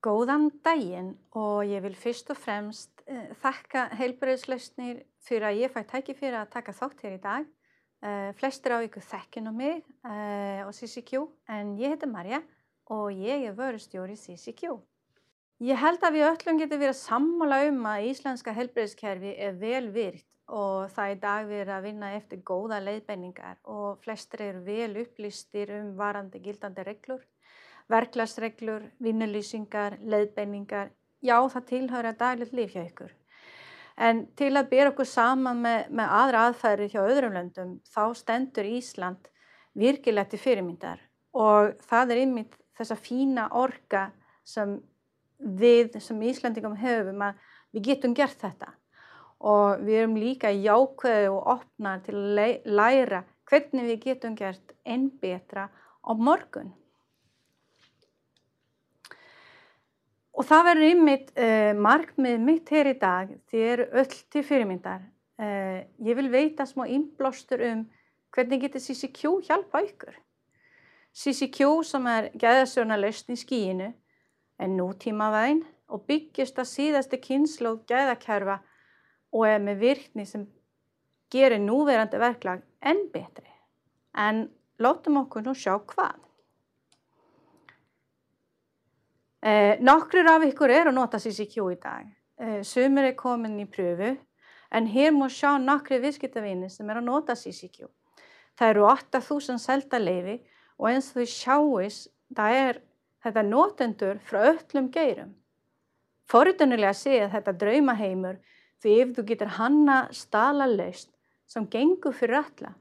Góðan daginn og ég vil fyrst og fremst uh, þakka heilbreyðslausnir fyrir að ég fæ tæki fyrir að taka þátt hér í dag. Uh, flestir á ykkur þekkin á mig uh, og CCQ en ég heiti Marja og ég er vörustjóri CCQ. Ég held að við öllum getum verið að sammála um að íslenska heilbreyðskerfi er vel virt og það er dag verið að vinna eftir góða leiðbenningar og flestir eru vel upplýstir um varandi gildandi reglur verklagsreglur, vinnulýsingar, leiðbeiningar, já það tilhöra daglegt líf hjá ykkur. En til að byrja okkur saman með, með aðra aðfæri hjá öðrum löndum þá stendur Ísland virkilega til fyrirmyndar og það er ymmið þessa fína orka sem við sem Íslandingum höfum að við getum gert þetta og við erum líka jákvæði og opna til að læra hvernig við getum gert enn betra á morgun. Og það verður ymmit uh, markmið mitt hér í dag, þið eru öll til fyrirmyndar. Uh, ég vil veita smá innblástur um hvernig getur CCQ hjálpa ykkur. CCQ sem er gæðasjónalöst í skíinu er nútímavæðin og byggjast að síðastu kynnslóð gæðakerfa og er með virkni sem gerir núverandi verklag enn betri. En látum okkur nú sjá hvað. Eh, Nokkur af ykkur er að nota CCQ í dag. Eh, sumir er komin í pröfu en hér má sjá nokkri viðskiptavinni sem er að nota CCQ. Það eru 8000 selta leifi og eins og því sjáis það er þetta notendur frá öllum geirum. Forutunilega sé að þetta draumaheimur því ef þú getur hanna stala laust sem gengur fyrir alla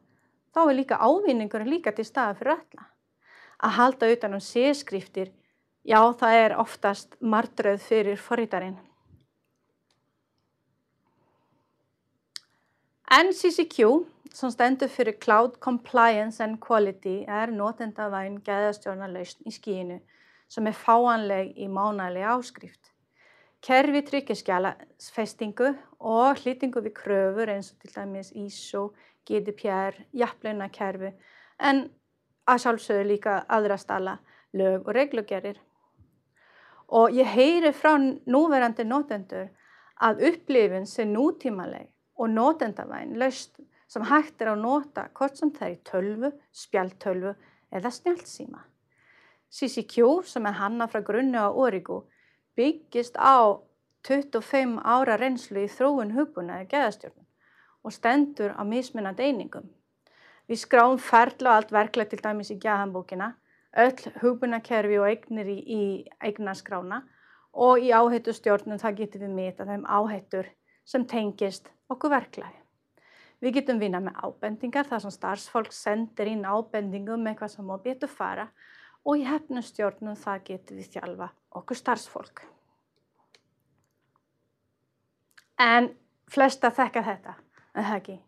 þá er líka ávinningur líka til staða fyrir alla. Að halda utan um sérskriftir Já, það er oftast martröð fyrir forrítarinn. NCCQ, sem stendur fyrir Cloud Compliance and Quality, er notendavæn gæðastjórnarlausn í skíinu sem er fáanleg í mánæli áskrift. Kerfi tryggjaskjala festingu og hlýtingu við kröfur eins og til dæmis ISO, GDPR, jafnlaunakerfi en að sjálfsögðu líka aðra stala lög og reglugerir. Og ég heyri frá núverandi nótendur að upplifin sé nútímaleg og nótendavæn laust sem hægt er að nota hvort sem það er tölvu, spjaltölvu eða snjálfsíma. CCQ sem er hanna frá grunni á Origo byggist á 25 ára reynslu í þróun hugbúna eða geðastjórnum og stendur á mismunandi einingum. Við skráum ferla og allt verklega til dæmis í geðanbókina öll hugbunarkerfi og eignir í, í eignarskrána og í áhættustjórnum það getum við mita þeim áhættur sem tengist okkur verklaði. Við getum vinna með ábendingar þar sem starfsfólk sendir inn ábendingum með hvað sem má betur fara og í hefnustjórnum það getum við þjálfa okkur starfsfólk. En flesta þekka þetta, en það ekki.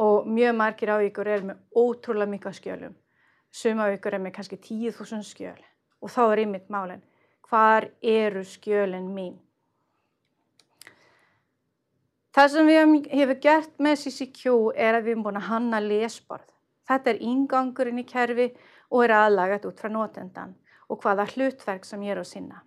Og mjög margir á ykkur er með ótrúlega mikið skjölum Suma ykkur er með kannski 10.000 skjöl og þá er ymitt málinn. Hvar eru skjölinn mín? Það sem við hefum gert með CCQ er að við hefum búin að hanna lesborð. Þetta er íngangurinn í kerfi og er aðlagat út frá notendan og hvaða hlutverk sem ég er á sinna.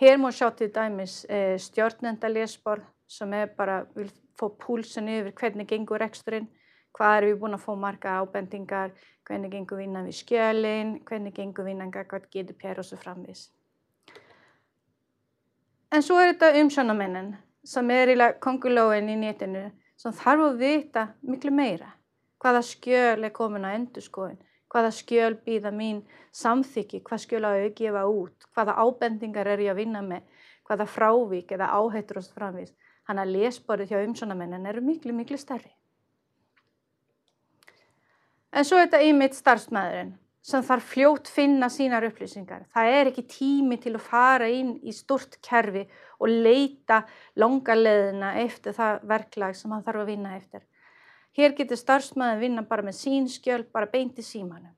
Hér má sjá til dæmis eh, stjórnenda lesborð sem er bara, vil fá púlsun yfir hvernig gengur reksturinn hvað erum við búin að fá marga ábendingar, hvernig gengum við innan við skjölinn, hvernig gengum við innan hvað getur pér og svo framvis. En svo er þetta umsjónamennin sem er í kongulóin í nétinu sem þarf að vita miklu meira. Hvaða skjöl er komin á endurskóin, hvaða skjöl býða mín samþyggi, hvað skjöl á að gefa út, hvaða ábendingar er ég að vinna með, hvaða frávík eða áhættur og svo framvis. Þannig að lesborið hjá umsjónamennin eru miklu, miklu stærri. En svo er þetta einmitt starfsmæðurinn sem þarf fljótt finna sínar upplýsingar. Það er ekki tími til að fara inn í stort kerfi og leita longa leðina eftir það verklag sem hann þarf að vinna eftir. Hér getur starfsmæðin vinna bara með sín skjöl, bara beinti símanum.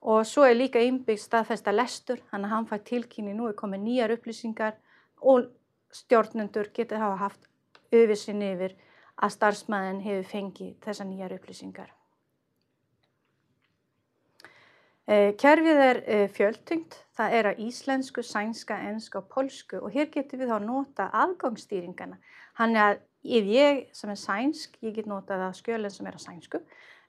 Og svo er líka innbyggt staðfesta lestur, hann að hann fær tilkynni nú er komið nýjar upplýsingar og stjórnendur getur hafa haft auðvissin yfir að starfsmæðin hefur fengið þessa nýjar upplýsingar. Eh, kerfið er eh, fjöldtungt, það er að íslensku, sænska, ennsku og polsku og hér getur við þá nota aðgangsstýringana. Hann er að ef ég sem er sænsk, ég get notað að skjölinn sem er að sænsku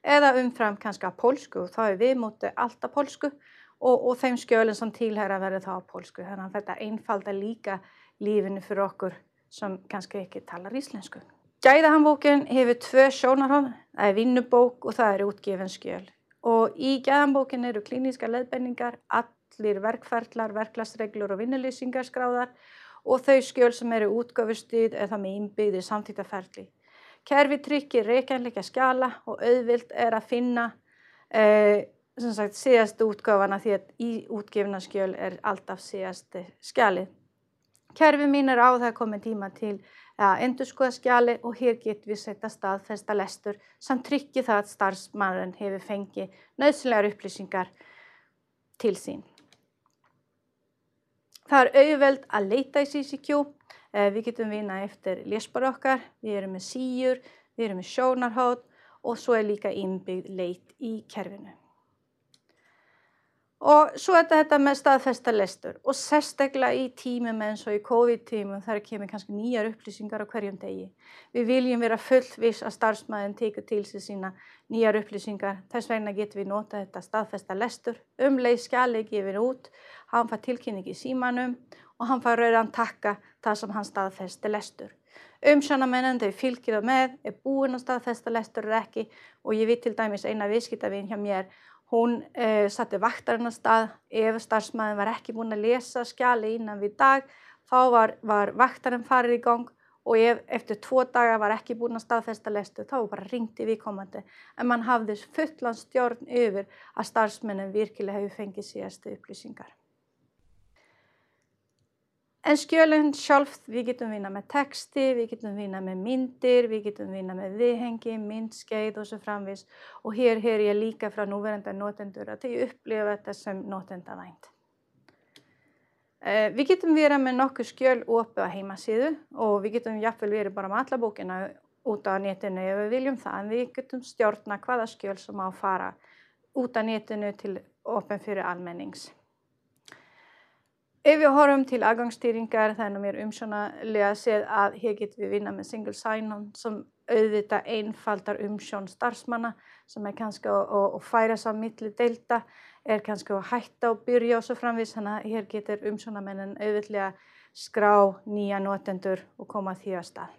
eða umfram kannski að polsku og þá er við mótið alltaf polsku og, og þeim skjölinn sem tilhæra verður þá að polsku. Þannig að þetta einfalda líka lífinu fyrir okkur sem kannski ekki talar íslensku. Gæðahanbókin hefur tvö sjónarhóð, það er vinnubók og það er útgefin skjöl og í gæðanbókin eru klíníska leðbenningar, allir verkferðlar, verklagsreglur og vinnulýsingar skráðar og þau skjöl sem eru útgöfustuð eða með innbyggði samtíktaferðli. Kerfi tryggir reykjænleika skjala og auðvilt er að finna eh, sagt, síðastu útgáfana því að í útgefna skjöl er alltaf síðastu skjalið. Kerfi mín er á það komið tíma til að endur skoða skjali og hér getur við setja staðfesta lestur sem tryggir það að starfsmæðurinn hefur fengið nöðslegar upplýsingar til sín. Það er auðveld að leita í CCQ, eh, við getum vinna eftir lesbar okkar, við erum með síur, við erum með sjónarhótt og svo er líka innbyggd leit í kerfinu. Og svo er þetta með staðfesta lestur og sérstaklega í tímum eins og í COVID-tímum þar kemur kannski nýjar upplýsingar á hverjum degi. Við viljum vera fullvis að starfsmæðin teika til sig sína nýjar upplýsingar. Þess vegna getum við nota þetta staðfesta lestur. Umleið skjali gefur út, hann fær tilkynningi í símanum og hann fær rauðan takka það sem hann staðfesti lestur. Umsjónamennin þau fylgir það með, er búin að staðfesta lestur er ekki og ég veit til dæmis eina viðskiptavinn hjá mér Hún eh, satte vaktarinn að stað. Ef starfsmæðin var ekki búin að lesa skjali innan við dag þá var, var vaktarinn farið í gang. Og ef eftir tvo daga var ekki búin að staðfesta lestu þá bara ringti við komandi en mann hafði fullan stjórn yfir að starfsmennin virkilega hefur fengið síðastu upplýsingar. En skjölinn sjálf, við getum vinna með texti, við getum vinna með myndir, við getum vinna með viðhengi, myndskeið og svo framvis og hér hér ég líka frá núverenda notendur að þau upplifa þetta sem notendavænt. Eh, við getum vera með nokkuð skjöl opið á heimasíðu og við getum jafnvel verið bara með alla bókina út á netinu ef við viljum það en við getum stjórna hvaða skjöl sem á að fara út á netinu til opið fyrir almennings. Ef við horfum til aðgangsstýringar þannig að mér umsjónarlega séð að hér getum við vinna með single sign-on sem auðvita einfaldar umsjón starfsmanna sem er kannski að færa sá milli delta, er kannski að hætta og byrja og svo framvís þannig að hér getur umsjónamennin auðvitlega skrá nýja notendur og koma því að stað.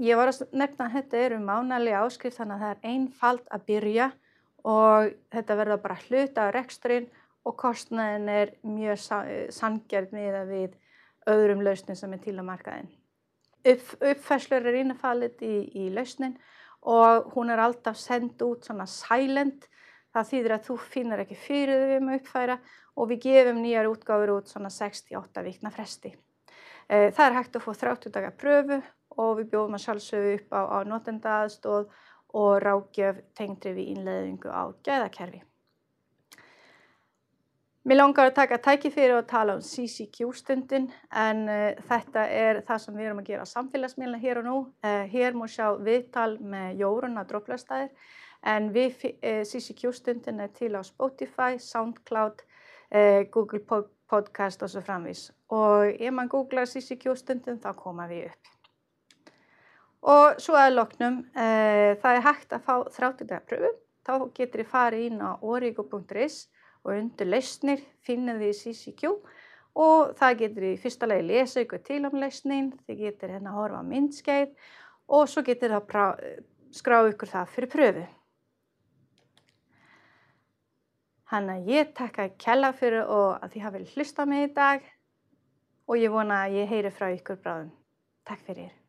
Ég var að nefna að þetta eru mánalega áskrift þannig að það er einfald að byrja og þetta verður bara hluta á reksturinn og kostnæðin er mjög sangjart með að við öðrum lausnin sem er til á markaðin. Upp, uppfæslur er innfallit í, í lausnin og hún er alltaf sendt út svona silent. Það þýðir að þú finnir ekki fyrir þau um að uppfæra og við gefum nýjar útgáfur út svona 68 vikna fresti. Eh, það er hægt að fá 30 dagar pröfu og við bjóðum að sjálfsögðu upp á, á notenda aðstóð og rákjöf tengdri við innleðingu á gæðakerfi. Mér langar að taka tæki fyrir að tala um CCQ-stundin en uh, þetta er það sem við erum að gera á samfélagsmiðluna hér og nú. Uh, hér múið sjá viðtal með Jórunna Dróplastæðir en við, uh, eh, CCQ-stundin er til á Spotify, Soundcloud, Google Podcast og svo framvís. Og ef mann googlar CCQ-stundin þá koma við upp. Og svo að loknum, það er hægt að fá 30 dagar pröfu. Þá getur þið farið inn á origo.is og undir lausnir finnum við CCQ og það getur í fyrsta lagi lesa ykkur til um lausnin, þið getur hérna að horfa myndskeið og svo getur það skrá ykkur það fyrir pröfu. Hanna ég takka kella fyrir og að þið hafið hlusta mig í dag og ég vona að ég heyri frá ykkur bráðum. Takk fyrir.